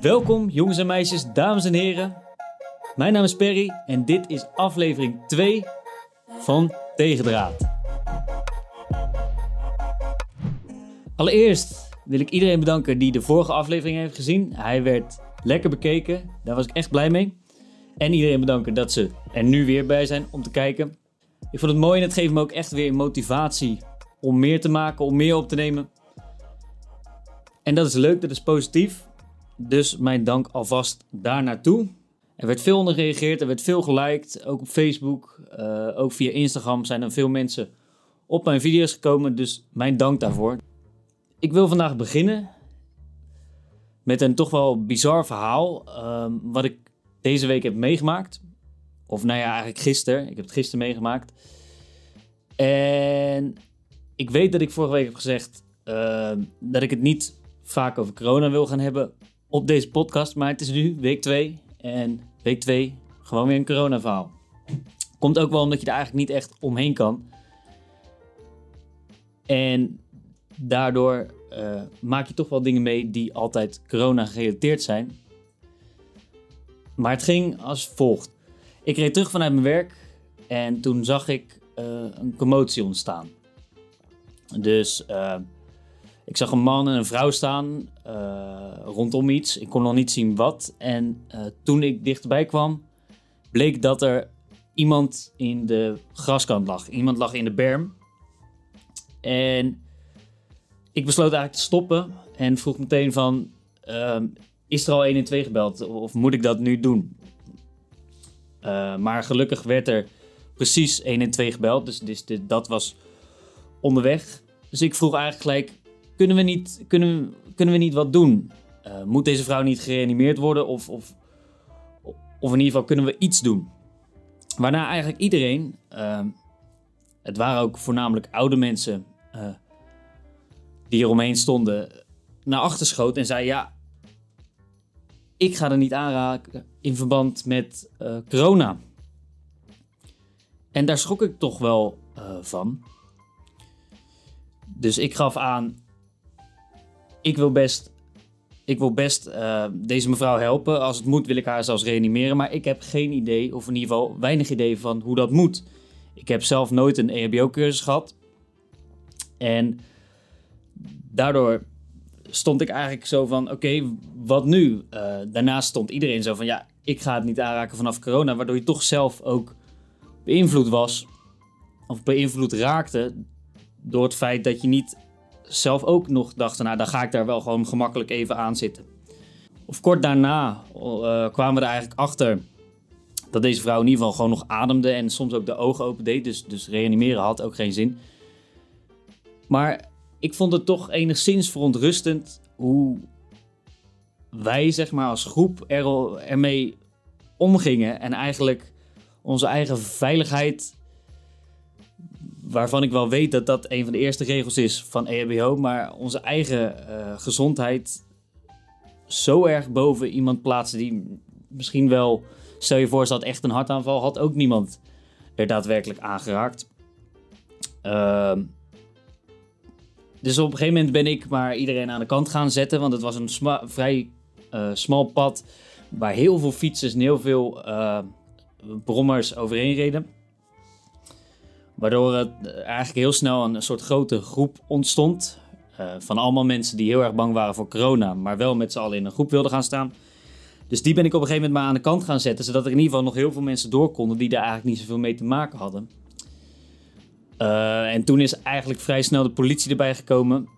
Welkom jongens en meisjes, dames en heren. Mijn naam is Perry en dit is aflevering 2 van Tegendraad. Allereerst wil ik iedereen bedanken die de vorige aflevering heeft gezien. Hij werd lekker bekeken, daar was ik echt blij mee. En iedereen bedanken dat ze er nu weer bij zijn om te kijken. Ik vond het mooi en het geeft me ook echt weer motivatie om meer te maken, om meer op te nemen. En dat is leuk, dat is positief. Dus mijn dank alvast daar naartoe. Er werd veel onder gereageerd, er werd veel geliked, ook op Facebook, uh, ook via Instagram zijn er veel mensen op mijn video's gekomen, dus mijn dank daarvoor. Ik wil vandaag beginnen met een toch wel bizar verhaal, uh, wat ik deze week heb meegemaakt. Of nou ja, eigenlijk gisteren. Ik heb het gisteren meegemaakt. En ik weet dat ik vorige week heb gezegd uh, dat ik het niet vaak over corona wil gaan hebben op deze podcast. Maar het is nu week 2. En week 2 gewoon weer een corona verhaal. Komt ook wel omdat je er eigenlijk niet echt omheen kan. En daardoor uh, maak je toch wel dingen mee die altijd corona gerelateerd zijn. Maar het ging als volgt. Ik reed terug vanuit mijn werk en toen zag ik uh, een commotie ontstaan. Dus uh, ik zag een man en een vrouw staan uh, rondom iets. Ik kon nog niet zien wat. En toen ik dichterbij kwam, bleek dat er iemand in de graskant lag. Iemand lag in de berm. En ik besloot eigenlijk te stoppen en vroeg meteen van... Uh, is er al 1 en 2 gebeld of moet ik dat nu doen? Uh, maar gelukkig werd er precies 1 en 2 gebeld, dus, dus dit, dat was onderweg. Dus ik vroeg eigenlijk gelijk, kunnen we niet, kunnen, kunnen we niet wat doen? Uh, moet deze vrouw niet gereanimeerd worden of, of, of in ieder geval kunnen we iets doen? Waarna eigenlijk iedereen, uh, het waren ook voornamelijk oude mensen die eromheen stonden, naar achter schoot en zei ja, ik ga er niet aanraken in verband met uh, corona. En daar schrok ik toch wel uh, van. Dus ik gaf aan, ik wil best, ik wil best uh, deze mevrouw helpen. Als het moet wil ik haar zelfs reanimeren. Maar ik heb geen idee, of in ieder geval weinig idee van hoe dat moet. Ik heb zelf nooit een EHBO-cursus gehad. En daardoor stond ik eigenlijk zo van: oké, wat nu? Uh, daarnaast stond iedereen zo van: ja, ik ga het niet aanraken vanaf corona, waardoor je toch zelf ook beïnvloed was, of beïnvloed raakte, door het feit dat je niet zelf ook nog dacht: nou, dan ga ik daar wel gewoon gemakkelijk even aan zitten. Of kort daarna uh, kwamen we er eigenlijk achter dat deze vrouw in ieder geval gewoon nog ademde en soms ook de ogen open deed. Dus, dus reanimeren had ook geen zin. Maar ik vond het toch enigszins verontrustend hoe wij, zeg maar, als groep er, ermee omgingen. En eigenlijk onze eigen veiligheid, waarvan ik wel weet dat dat een van de eerste regels is van EHBO, maar onze eigen uh, gezondheid zo erg boven iemand plaatsen die misschien wel, stel je voor, ze echt een hartaanval, had ook niemand er daadwerkelijk aangeraakt. Uh, dus op een gegeven moment ben ik maar iedereen aan de kant gaan zetten. Want het was een vrij uh, smal pad. Waar heel veel fietsers en heel veel uh, brommers overheen reden. Waardoor het eigenlijk heel snel een soort grote groep ontstond. Uh, van allemaal mensen die heel erg bang waren voor corona. Maar wel met z'n allen in een groep wilden gaan staan. Dus die ben ik op een gegeven moment maar aan de kant gaan zetten. Zodat er in ieder geval nog heel veel mensen door konden die daar eigenlijk niet zoveel mee te maken hadden. Uh, en toen is eigenlijk vrij snel de politie erbij gekomen.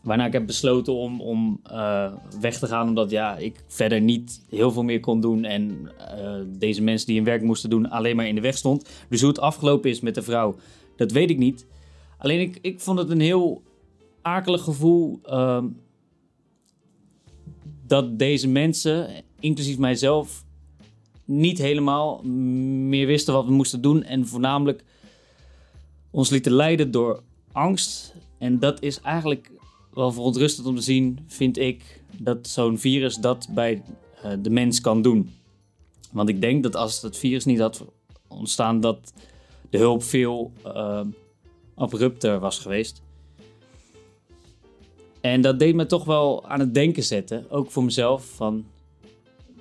Waarna ik heb besloten om, om uh, weg te gaan, omdat ja, ik verder niet heel veel meer kon doen. En uh, deze mensen die hun werk moesten doen, alleen maar in de weg stond. Dus hoe het afgelopen is met de vrouw, dat weet ik niet. Alleen ik, ik vond het een heel akelig gevoel uh, dat deze mensen, inclusief mijzelf, niet helemaal meer wisten wat we moesten doen. En voornamelijk ons lieten leiden door angst. En dat is eigenlijk wel verontrustend om te zien, vind ik, dat zo'n virus dat bij uh, de mens kan doen. Want ik denk dat als het virus niet had ontstaan, dat de hulp veel uh, abrupter was geweest. En dat deed me toch wel aan het denken zetten. Ook voor mezelf. Van,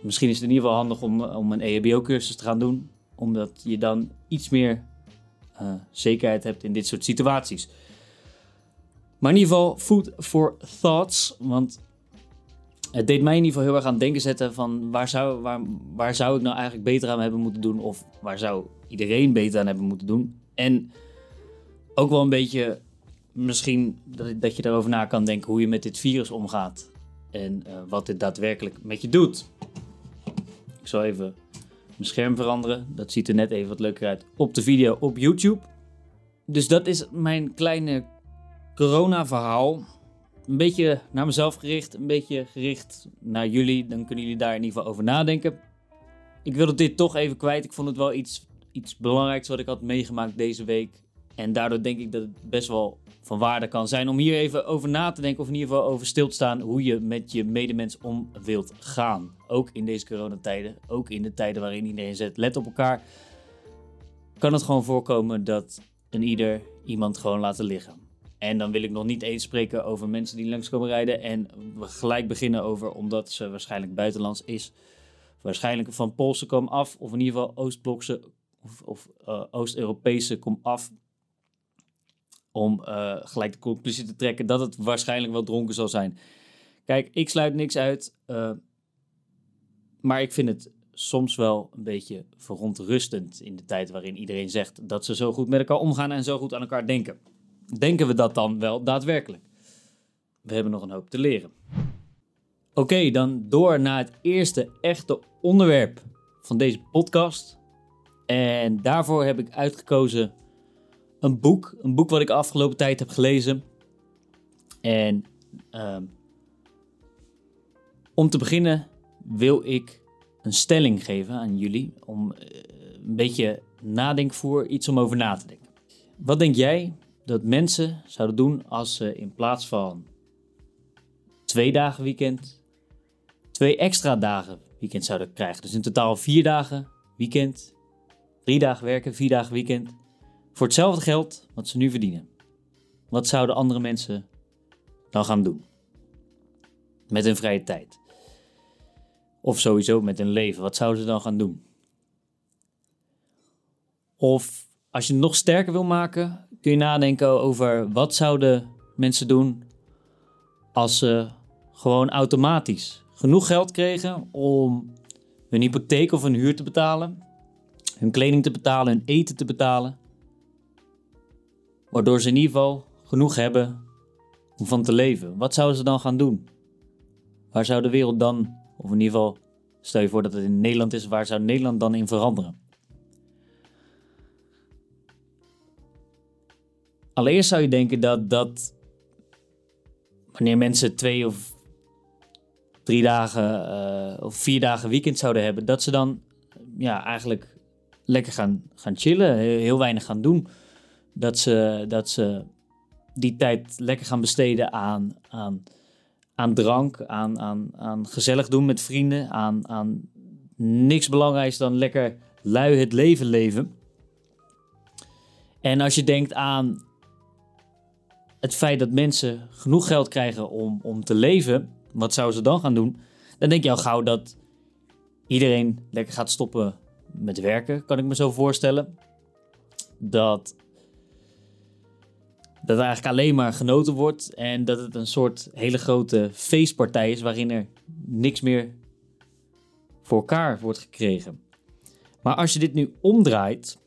misschien is het in ieder geval handig om, om een EHBO-cursus te gaan doen. Omdat je dan iets meer zekerheid hebt in dit soort situaties. Maar in ieder geval, food for thoughts. Want het deed mij in ieder geval heel erg aan het denken zetten van waar zou, waar, waar zou ik nou eigenlijk beter aan hebben moeten doen? Of waar zou iedereen beter aan hebben moeten doen? En ook wel een beetje misschien dat, dat je erover na kan denken hoe je met dit virus omgaat. En uh, wat dit daadwerkelijk met je doet. Ik zal even mijn scherm veranderen. Dat ziet er net even wat leuker uit op de video op YouTube. Dus dat is mijn kleine corona-verhaal. Een beetje naar mezelf gericht, een beetje gericht naar jullie. Dan kunnen jullie daar in ieder geval over nadenken. Ik wilde dit toch even kwijt. Ik vond het wel iets, iets belangrijks wat ik had meegemaakt deze week. En daardoor denk ik dat het best wel van waarde kan zijn om hier even over na te denken. Of in ieder geval over stil te staan hoe je met je medemens om wilt gaan. Ook in deze coronatijden. Ook in de tijden waarin iedereen zet let op elkaar. Kan het gewoon voorkomen dat een ieder iemand gewoon laten liggen. En dan wil ik nog niet eens spreken over mensen die langs komen rijden. En we gelijk beginnen over omdat ze waarschijnlijk buitenlands is. Waarschijnlijk van Poolse kom af. Of in ieder geval Oostblokse of, of uh, Oost-Europese kom af om uh, gelijk de conclusie te trekken dat het waarschijnlijk wel dronken zal zijn. Kijk, ik sluit niks uit, uh, maar ik vind het soms wel een beetje verontrustend in de tijd waarin iedereen zegt dat ze zo goed met elkaar omgaan en zo goed aan elkaar denken. Denken we dat dan wel daadwerkelijk? We hebben nog een hoop te leren. Oké, dan door naar het eerste echte onderwerp van deze podcast. En daarvoor heb ik uitgekozen een boek. Een boek wat ik afgelopen tijd heb gelezen. En uh, om te beginnen wil ik een stelling geven aan jullie. Om uh, een beetje nadenkvoer, iets om over na te denken. Wat denk jij dat mensen zouden doen als ze in plaats van twee dagen weekend, twee extra dagen weekend zouden krijgen? Dus in totaal vier dagen weekend, drie dagen werken, vier dagen weekend. Voor hetzelfde geld wat ze nu verdienen. Wat zouden andere mensen dan gaan doen? Met hun vrije tijd. Of sowieso met hun leven. Wat zouden ze dan gaan doen? Of als je het nog sterker wil maken, kun je nadenken over wat zouden mensen doen als ze gewoon automatisch genoeg geld kregen om hun hypotheek of hun huur te betalen, hun kleding te betalen, hun eten te betalen Waardoor ze in ieder geval genoeg hebben om van te leven. Wat zouden ze dan gaan doen? Waar zou de wereld dan, of in ieder geval, stel je voor dat het in Nederland is, waar zou Nederland dan in veranderen? Allereerst zou je denken dat, dat wanneer mensen twee of drie dagen uh, of vier dagen weekend zouden hebben, dat ze dan ja, eigenlijk lekker gaan, gaan chillen, heel weinig gaan doen dat ze, dat ze die tijd lekker gaan besteden aan, aan, aan drank, aan, aan, aan gezellig doen met vrienden, aan, aan niks belangrijks dan lekker lui het leven leven. En als je denkt aan het feit dat mensen genoeg geld krijgen om, om te leven, wat zouden ze dan gaan doen? Dan denk je al gauw dat iedereen lekker gaat stoppen met werken, kan ik me zo voorstellen. Dat dat eigenlijk alleen maar genoten wordt en dat het een soort hele grote feestpartij is waarin er niks meer voor elkaar wordt gekregen. Maar als je dit nu omdraait,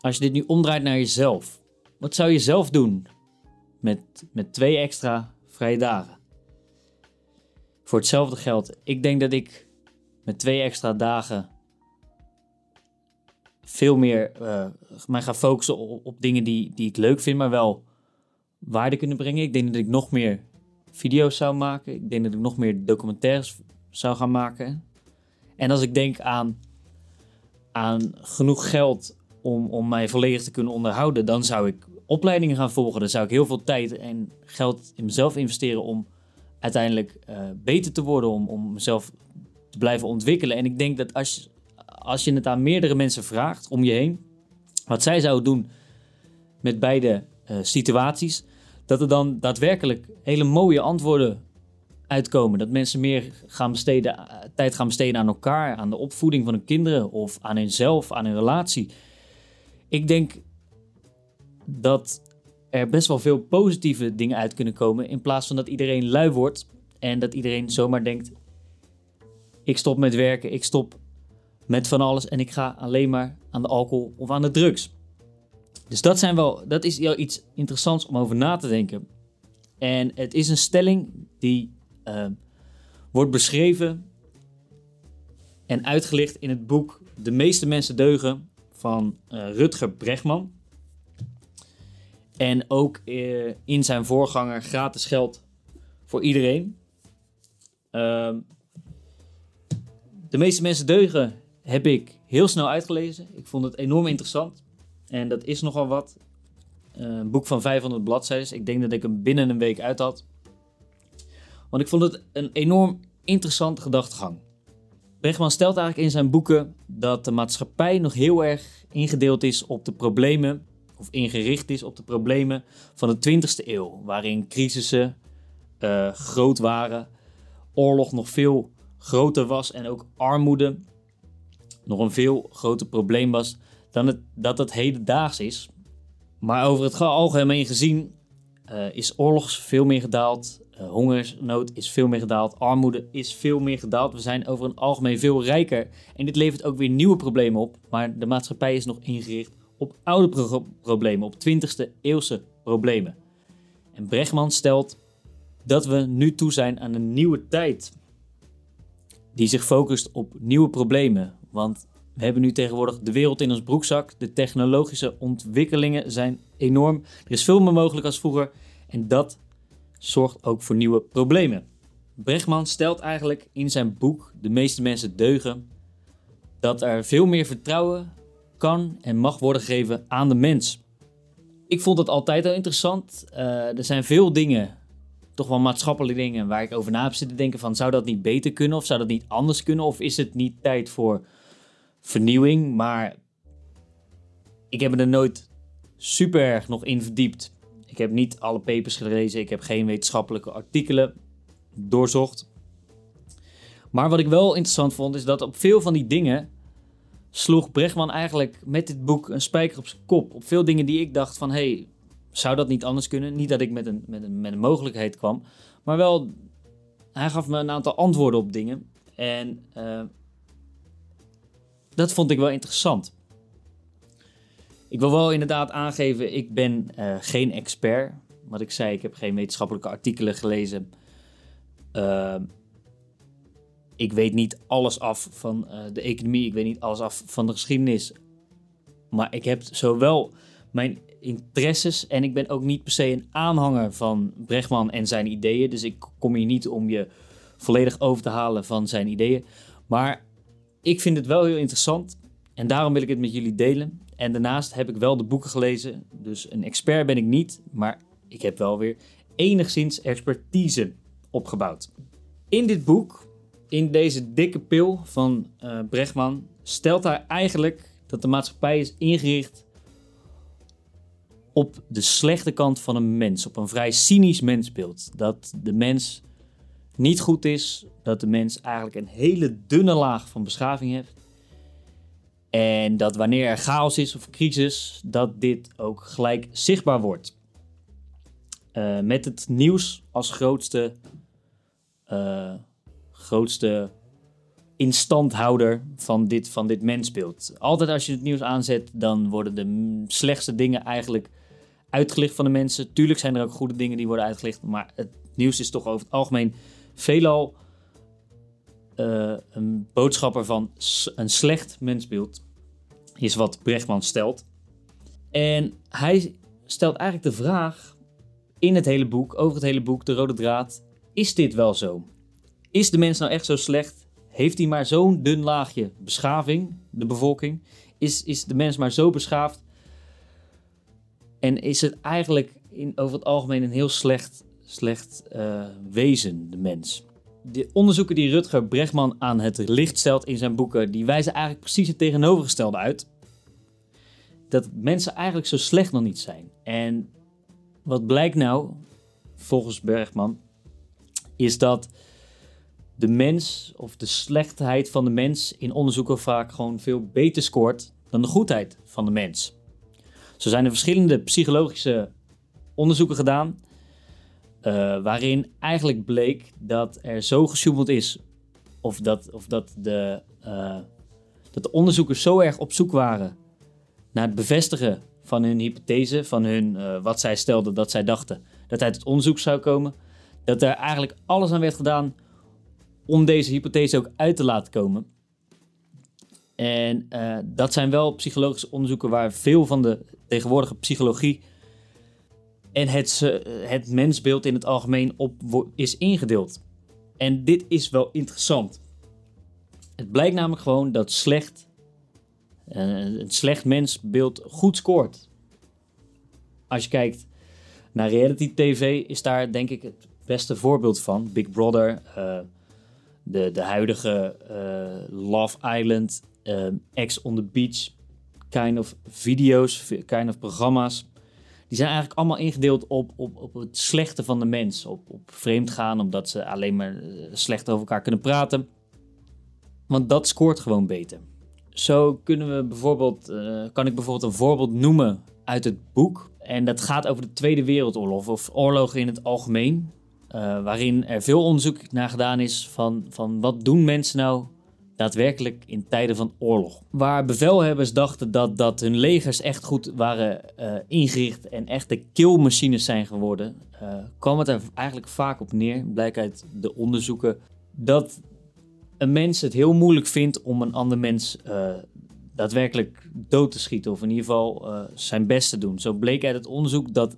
als je dit nu omdraait naar jezelf, wat zou je zelf doen met, met twee extra vrije dagen? Voor hetzelfde geld. Ik denk dat ik met twee extra dagen veel meer uh, mij ga focussen op, op, dingen die, die ik leuk vind, maar wel waarde kunnen brengen. Ik denk dat ik nog meer video's zou maken. Ik denk dat ik nog meer documentaires zou gaan maken. En als ik denk aan, aan genoeg geld om, om mij volledig te kunnen onderhouden, dan zou ik opleidingen gaan volgen. Dan zou ik heel veel tijd en geld in mezelf investeren om uiteindelijk uh, beter te worden, om, om mezelf te blijven ontwikkelen. En ik denk dat als, als je het aan meerdere mensen vraagt om je heen, wat zij zouden doen met beide uh, situaties, dat er dan daadwerkelijk hele mooie antwoorden uitkomen. Dat mensen meer gaan besteden, tijd gaan besteden aan elkaar, aan de opvoeding van hun kinderen of aan hunzelf, aan hun relatie. Ik denk dat er best wel veel positieve dingen uit kunnen komen in plaats van dat iedereen lui wordt en dat iedereen zomaar denkt: ik stop met werken, ik stop met van alles en ik ga alleen maar aan de alcohol of aan de drugs. Dus dat, zijn wel, dat is jou iets interessants om over na te denken. En het is een stelling die uh, wordt beschreven en uitgelicht in het boek De meeste mensen deugen van uh, Rutger Bregman. En ook uh, in zijn voorganger Gratis Geld voor iedereen. Ehm, de meeste mensen deugen heb ik heel snel uitgelezen. Ik vond het enorm interessant. En dat is nogal wat. Eh, een boek van 500 bladzijden. Ik denk dat ik hem binnen een week uit had. Want ik vond het een enorm interessante gedachtegang. Bregman stelt eigenlijk in zijn boeken dat de maatschappij nog heel erg ingedeeld is op de problemen, of ingericht is op de problemen van de 20e eeuw, waarin crisissen uh, groot waren, oorlog nog veel groter was en ook armoede nog een veel groter probleem was dan het, dat het hedendaags is. Maar over het algemeen gezien uh, is oorlog veel meer gedaald. Uh, hongersnood is veel meer gedaald. Armoede is veel meer gedaald. We zijn over het algemeen veel rijker. En dit levert ook weer nieuwe problemen op. Maar de maatschappij is nog ingericht op oude pro problemen, op 20e eeuwse problemen. En Bregman stelt dat we nu toe zijn aan een nieuwe tijd. Die zich focust op nieuwe problemen. Want we hebben nu tegenwoordig de wereld in ons broekzak. De technologische ontwikkelingen zijn enorm. Er is veel meer mogelijk als vroeger. En dat zorgt ook voor nieuwe problemen. Bregman stelt eigenlijk in zijn boek De meeste mensen deugen dat er veel meer vertrouwen kan en mag worden gegeven aan de mens. Ik vond het altijd al interessant. Uh, er zijn veel dingen, toch wel maatschappelijke dingen, waar ik over na heb zitten denken van zou dat niet beter kunnen of zou dat niet anders kunnen of is het niet tijd voor vernieuwing, maar ik heb me er nooit super erg nog in verdiept. Ik heb niet alle papers gelezen, ik heb geen wetenschappelijke artikelen doorzocht. Maar wat ik wel interessant vond, is dat op veel van die dingen sloeg Brechtman eigenlijk met dit boek een spijker op zijn kop. Op veel dingen die ik dacht van, hey, zou dat niet anders kunnen? Niet dat ik met een, met een, met een mogelijkheid kwam, maar wel, hij gaf me een aantal antwoorden op dingen. En uh, dat vond ik wel interessant. Ik wil wel inderdaad aangeven, ik ben uh, geen expert. Wat ik zei, ik heb geen wetenschappelijke artikelen gelezen. Uh, ik weet niet alles af van uh, de economie, ik weet niet alles af van de geschiedenis. Maar ik heb zowel mijn interesses en ik ben ook niet per se een aanhanger van Bregman en zijn ideeën. Dus ik kom hier niet om je volledig over te halen van zijn ideeën. Maar ik vind het wel heel interessant en daarom wil ik het met jullie delen. En daarnaast heb ik wel de boeken gelezen, dus een expert ben ik niet, maar ik heb wel weer enigszins expertise opgebouwd. In dit boek, in deze dikke pil van uh, Bregman, stelt hij eigenlijk dat de maatschappij is ingericht op de slechte kant van een mens, op een vrij cynisch mensbeeld. Dat de mens niet goed is, dat de mens eigenlijk een hele dunne laag van beschaving heeft. En dat wanneer er chaos is of crisis, dat dit ook gelijk zichtbaar wordt. Uh, met het nieuws als grootste, uh, grootste instandhouder van dit, van dit mensbeeld. Altijd als je het nieuws aanzet, dan worden de slechtste dingen eigenlijk uitgelicht van de mensen. Tuurlijk zijn er ook goede dingen die worden uitgelicht, maar het nieuws is toch over het algemeen veelal uh, een boodschapper van een slecht mensbeeld, is wat Brechtman stelt. En hij stelt eigenlijk de vraag in het hele boek, over het hele boek, de rode draad: is dit wel zo? Is de mens nou echt zo slecht? Heeft hij maar zo'n dun laagje beschaving, de bevolking? Is, is de mens maar zo beschaafd? En is het eigenlijk in, over het algemeen een heel slecht slecht uh, wezen, de mens. De onderzoeken die Rutger Bregman aan het licht stelt in zijn boeken, die wijzen eigenlijk precies het tegenovergestelde uit. Dat mensen eigenlijk zo slecht nog niet zijn. En wat blijkt nou, volgens Bergman, is dat de mens of de slechtheid van de mens in onderzoeken vaak gewoon veel beter scoort dan de goedheid van de mens. Zo zijn er verschillende psychologische onderzoeken gedaan, uh, waarin eigenlijk bleek dat er zo gesjoemeld is, of dat, of dat, de, uh, dat de onderzoekers zo erg op zoek waren naar het bevestigen van hun hypothese, van hun, uh, wat zij stelden dat zij dachten dat uit het onderzoek zou komen, dat er eigenlijk alles aan werd gedaan om deze hypothese ook uit te laten komen. En uh, dat zijn wel psychologische onderzoeken waar veel van de tegenwoordige psychologie en het, het mensbeeld in het algemeen op is ingedeeld. En dit is wel interessant. Het blijkt namelijk gewoon dat slecht, uh, een slecht mensbeeld goed scoort. Als je kijkt naar reality TV, is daar denk ik het beste voorbeeld van. Big Brother, de, de huidige Love Island Ex on the Beach kind of video's, kind of programma's. Die zijn eigenlijk allemaal ingedeeld op, op, op het slechte van de mens. Op, op vreemd gaan, omdat ze alleen maar eh, slecht over elkaar kunnen praten. Want dat scoort gewoon beter. Zo kunnen we bijvoorbeeld, kan ik bijvoorbeeld een voorbeeld noemen uit het boek. En dat gaat over de Tweede Wereldoorlog of oorlogen in het algemeen. Uh, waarin er veel onderzoek naar gedaan is van, van wat doen mensen nou daadwerkelijk in tijden van oorlog. Waar bevelhebbers dachten dat, dat hun legers echt goed waren uh, ingericht en echte killmachines zijn geworden, uh, kwam het er eigenlijk vaak op neer, blijkt uit de onderzoeken, dat een mens het heel moeilijk vindt om een ander mens daadwerkelijk dood te schieten, of in ieder geval zijn best te doen. Zo bleek uit het onderzoek dat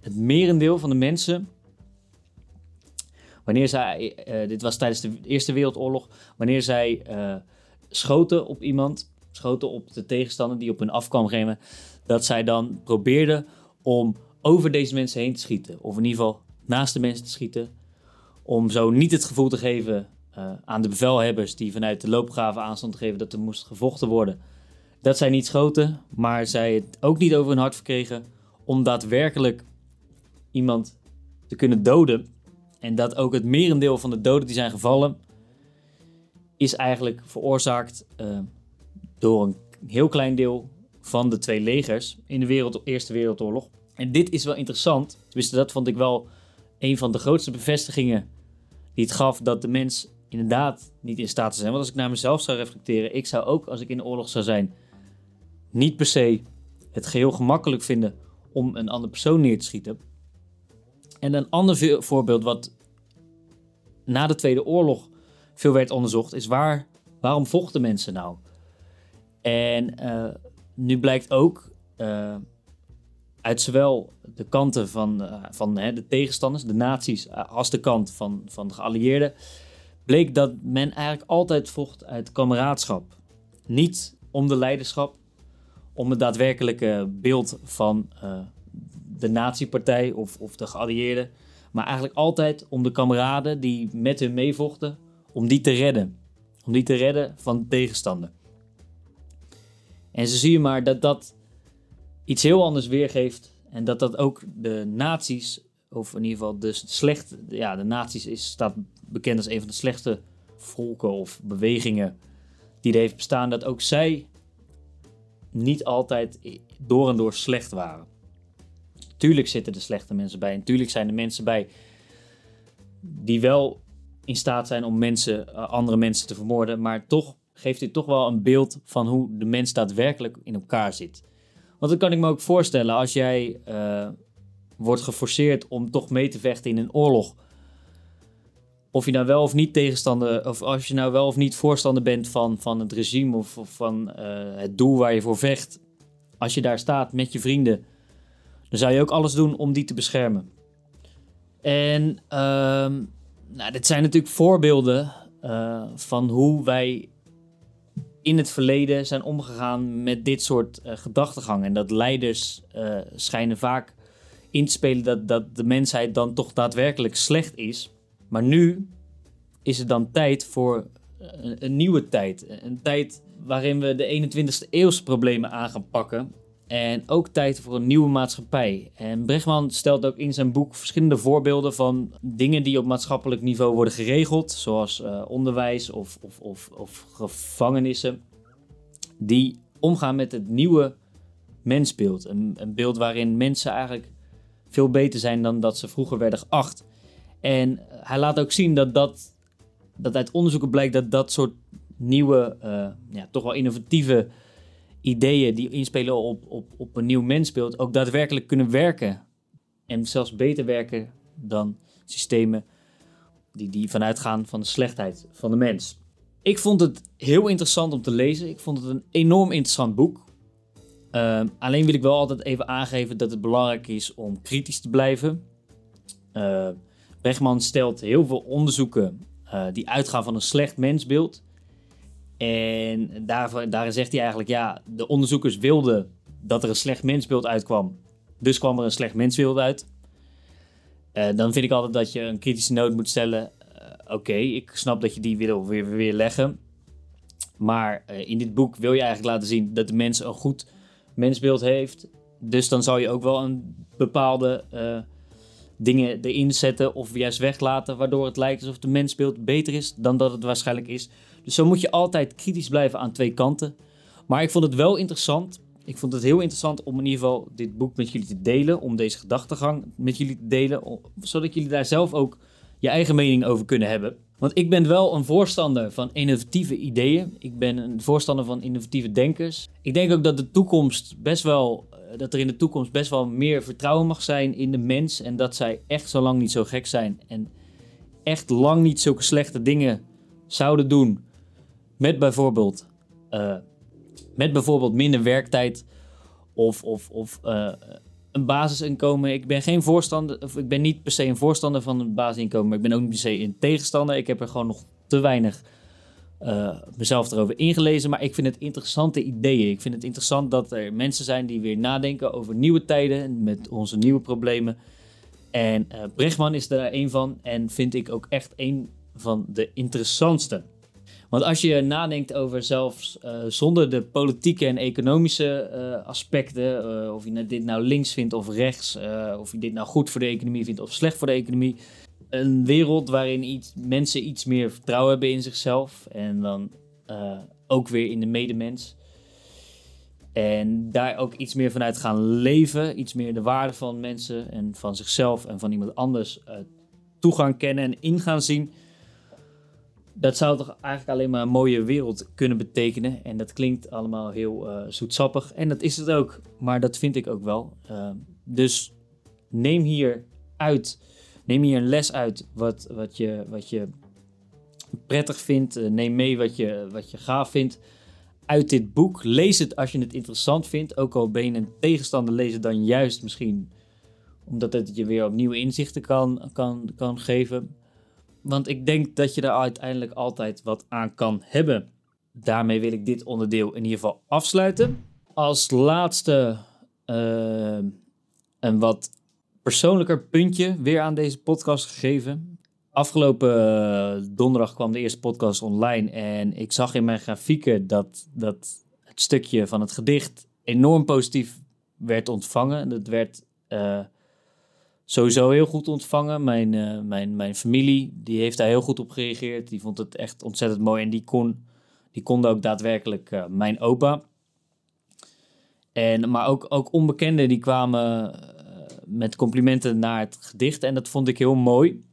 het merendeel van de mensen Wanneer zij, uh, dit was tijdens de Eerste Wereldoorlog, wanneer zij uh, schoten op iemand, schoten op de tegenstander die op hun afkwam geven, dat zij dan probeerden om over deze mensen heen te schieten. Of in ieder geval naast de mensen te schieten. Om zo niet het gevoel te geven aan de bevelhebbers die vanuit de loopgraven aanstand geven dat er moest gevochten worden. Dat zij niet schoten, maar zij het ook niet over hun hart verkregen om daadwerkelijk iemand te kunnen doden en dat ook het merendeel van de doden die zijn gevallen, is eigenlijk veroorzaakt uh, door een heel klein deel van de twee legers in de Eerste Wereldoorlog. En dit is wel interessant. Tenminste, dat vond ik wel een van de grootste bevestigingen die het gaf dat de mens inderdaad niet in staat is zijn. Want als ik naar mezelf zou reflecteren, ik zou ook als ik in de oorlog zou zijn, niet per se het geheel gemakkelijk vinden om een andere persoon neer te schieten. En een ander voorbeeld wat na de Tweede Oorlog veel werd onderzocht, is waar, waarom vochten mensen nou? En uh, nu blijkt ook uh, uit zowel de kanten van, uh, van hè, de tegenstanders, de nazi's, als de kant van, van de geallieerden, bleek dat men eigenlijk altijd vocht uit kameraadschap. Niet om de leiderschap, om het daadwerkelijke beeld van de nazi-partij of, of de geallieerden. Maar eigenlijk altijd om de kameraden die met hun meevochten, om die te redden. Om die te redden van de tegenstander. En zo zie je maar dat dat iets heel anders weergeeft. En dat dat ook de nazi's, of in ieder geval de slechte, ja, de nazi's is, staat bekend als een van de slechtste volken of bewegingen die er heeft bestaan. Dat ook zij niet altijd door en door slecht waren. Tuurlijk zitten er slechte mensen bij. En tuurlijk zijn er mensen bij die wel in staat zijn om mensen, eh, andere mensen te vermoorden. Maar toch geeft dit toch wel een beeld van hoe de mens daadwerkelijk in elkaar zit. Want dan kan ik me ook voorstellen als jij uh, wordt geforceerd om toch mee te vechten in een oorlog. Of je nou wel of niet tegenstander, of als je nou wel of niet voorstander bent van, van het regime of, van uh, het doel waar je voor vecht. Als je daar staat met je vrienden dan zou je ook alles doen om die te beschermen. En uh, nou, dit zijn natuurlijk voorbeelden uh, van hoe wij in het verleden zijn omgegaan met dit soort uh, gedachtegang. En dat leiders uh, schijnen vaak in te spelen dat, dat de mensheid dan toch daadwerkelijk slecht is. Maar nu is het dan tijd voor een, een nieuwe tijd. Een tijd waarin we de 21ste eeuwse problemen aan gaan pakken En ook tijd voor een nieuwe maatschappij. En Brechtman stelt ook in zijn boek verschillende voorbeelden van dingen die op maatschappelijk niveau worden geregeld, zoals uh, onderwijs of, of, of, of gevangenissen, die omgaan met het nieuwe mensbeeld. Een, een beeld waarin mensen eigenlijk veel beter zijn dan dat ze vroeger werden geacht. En hij laat ook zien dat, dat, dat uit onderzoeken blijkt dat dat soort nieuwe, uh, ja, toch wel innovatieve ideeën die inspelen op, op, op een nieuw mensbeeld ook daadwerkelijk kunnen werken. En zelfs beter werken dan systemen die, die vanuit gaan van de slechtheid van de mens. Ik vond het heel interessant om te lezen. Ik vond het een enorm interessant boek. Uh, alleen wil ik wel altijd even aangeven dat het belangrijk is om kritisch te blijven. Uh, stelt heel veel onderzoeken uh, die uitgaan van een slecht mensbeeld. En daar, daarin zegt hij eigenlijk, ja, de onderzoekers wilden dat er een slecht mensbeeld uitkwam. Dus kwam er een slecht mensbeeld uit. Uh, dan vind ik altijd dat je een kritische noot moet stellen. Uh, Oké, ik snap dat je die wil weer, weer leggen. Maar uh, in dit boek wil je eigenlijk laten zien dat de mens een goed mensbeeld heeft. Dus dan zou je ook wel een bepaalde dingen erin zetten of juist weglaten, waardoor het lijkt alsof de mensbeeld beter is dan dat het waarschijnlijk is. Dus zo moet je altijd kritisch blijven aan twee kanten. Maar ik vond het wel interessant. Ik vond het heel interessant om in ieder geval dit boek met jullie te delen, om deze gedachtegang met jullie te delen, zodat jullie daar zelf ook je eigen mening over kunnen hebben. Want ik ben wel een voorstander van innovatieve ideeën. Ik ben een voorstander van innovatieve denkers. Ik denk ook dat de toekomst best wel eh, dat er in de toekomst best wel meer vertrouwen mag zijn in de mens. En dat zij echt zo lang niet zo gek zijn. En echt lang niet zulke slechte dingen zouden doen. Met bijvoorbeeld, uh, met bijvoorbeeld minder werktijd. Of, of, of uh, een basisinkomen. Ik ben geen voorstander, of ik ben niet per se een voorstander van een basisinkomen. Maar ik ben ook niet per se een tegenstander. Ik heb er gewoon nog te weinig uh, mezelf erover ingelezen. Maar ik vind het interessante ideeën. Ik vind het interessant dat er mensen zijn die weer nadenken over nieuwe tijden met onze nieuwe problemen. En uh, Brechtman is daar een van en vind ik ook echt een van de interessantste. Want als je nadenkt over zelfs uh, zonder de politieke en economische uh, aspecten, uh, of je dit nou links vindt of rechts, of je dit nou goed voor de economie vindt of slecht voor de economie, een wereld waarin iets, mensen iets meer vertrouwen hebben in zichzelf en dan ook weer in de medemens. En daar ook iets meer vanuit gaan leven, iets meer de waarde van mensen en van zichzelf en van iemand anders uh, toegang kennen en in gaan zien. Dat zou toch eigenlijk alleen maar een mooie wereld kunnen betekenen. En dat klinkt allemaal heel uh, zoetsappig. En dat is het ook. Maar dat vind ik ook wel. dus neem hier uit neem hier een les uit wat, wat, je, wat je prettig vindt. Eh, neem mee wat je, wat je gaaf vindt uit dit boek. Lees het als je het interessant vindt. Ook al ben je een tegenstander, lees het dan juist misschien omdat het je weer opnieuw inzichten kan, kan, kan geven. Want ik denk dat je daar uiteindelijk altijd wat aan kan hebben. Daarmee wil ik dit onderdeel in ieder geval afsluiten. Als laatste uh, een wat persoonlijker puntje weer aan deze podcast gegeven. Afgelopen uh, donderdag kwam de eerste podcast online en ik zag in mijn grafieken dat, dat het stukje van het gedicht enorm positief werd ontvangen. Dat werd uh, sowieso heel goed ontvangen. Mijn, uh, mijn, mijn familie die heeft daar heel goed op gereageerd. Die vond het echt ontzettend mooi en die kon, die konden ook daadwerkelijk mijn opa. En, maar ook, ook onbekenden die kwamen met complimenten naar het gedicht en dat vond ik heel mooi.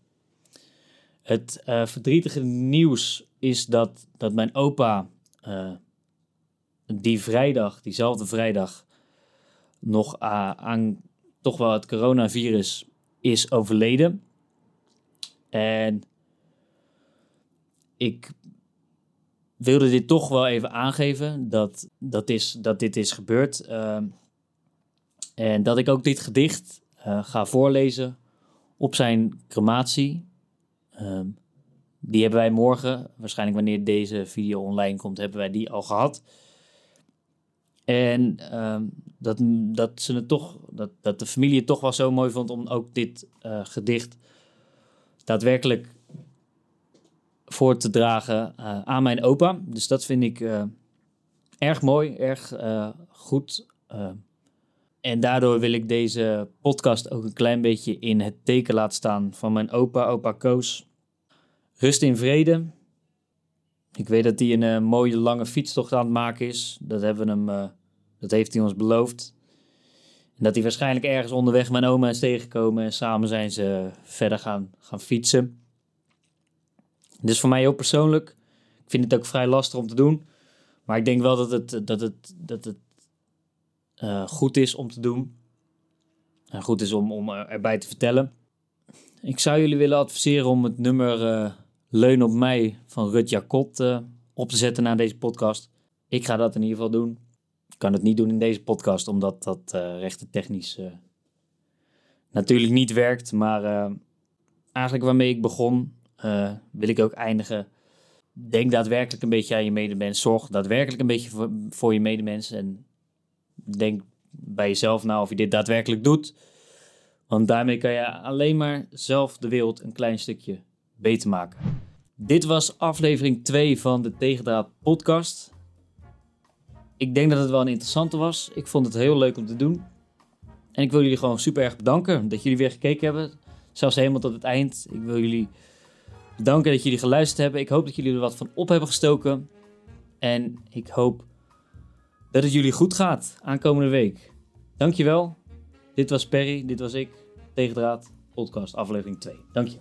Het verdrietige nieuws is dat, dat mijn opa die vrijdag, diezelfde vrijdag, nog aan toch wel het coronavirus is overleden. En ik wilde dit toch wel even aangeven dat, dat, is, dat dit is gebeurd. Ehm, en dat ik ook dit gedicht uh, ga voorlezen op zijn crematie. Um, die hebben wij morgen, waarschijnlijk wanneer deze video online komt, hebben wij die al gehad. En um, dat, dat, ze het toch, dat, dat de familie het toch wel zo mooi vond om ook dit uh, gedicht daadwerkelijk voor te dragen uh, aan mijn opa. Dus dat vind ik erg mooi, erg goed En daardoor wil ik deze podcast ook een klein beetje in het teken laten staan van mijn opa, opa Koos. Rust in vrede. Ik weet dat hij een uh, mooie lange fietstocht aan het maken is. Dat, hebben we hem, uh, dat heeft hij ons beloofd. En dat hij waarschijnlijk ergens onderweg mijn oma is tegengekomen. En samen zijn ze verder gaan, gaan fietsen. Dus voor mij heel persoonlijk. Ik vind het ook vrij lastig om te doen. Maar ik denk wel dat het, dat het, dat het goed is om te doen. En goed is om, om erbij te vertellen. Ik zou jullie willen adviseren om het nummer Leun op mij van Rut Jacot uh, op te zetten na deze podcast. Ik ga dat in ieder geval doen. Ik kan het niet doen in deze podcast, omdat dat rechten technisch natuurlijk niet werkt. Maar eigenlijk waarmee ik begon, wil ik ook eindigen. Denk daadwerkelijk een beetje aan je medemens. Zorg daadwerkelijk een beetje voor, je medemens. En denk bij jezelf nou of je dit daadwerkelijk doet. Want daarmee kan je alleen maar zelf de wereld een klein stukje beter maken. Dit was aflevering 2 van de Tegendraad podcast. Ik denk dat het wel een interessante was. Ik vond het heel leuk om te doen. En ik wil jullie gewoon super erg bedanken dat jullie weer gekeken hebben. Zelfs helemaal tot het eind. Ik wil jullie bedanken dat jullie geluisterd hebben. Ik hoop dat jullie er wat van op hebben gestoken. En ik hoop dat het jullie goed gaat aankomende week. Dankjewel. Dit was Perry, dit was ik. Tegendraad, podcast aflevering 2. Dank je.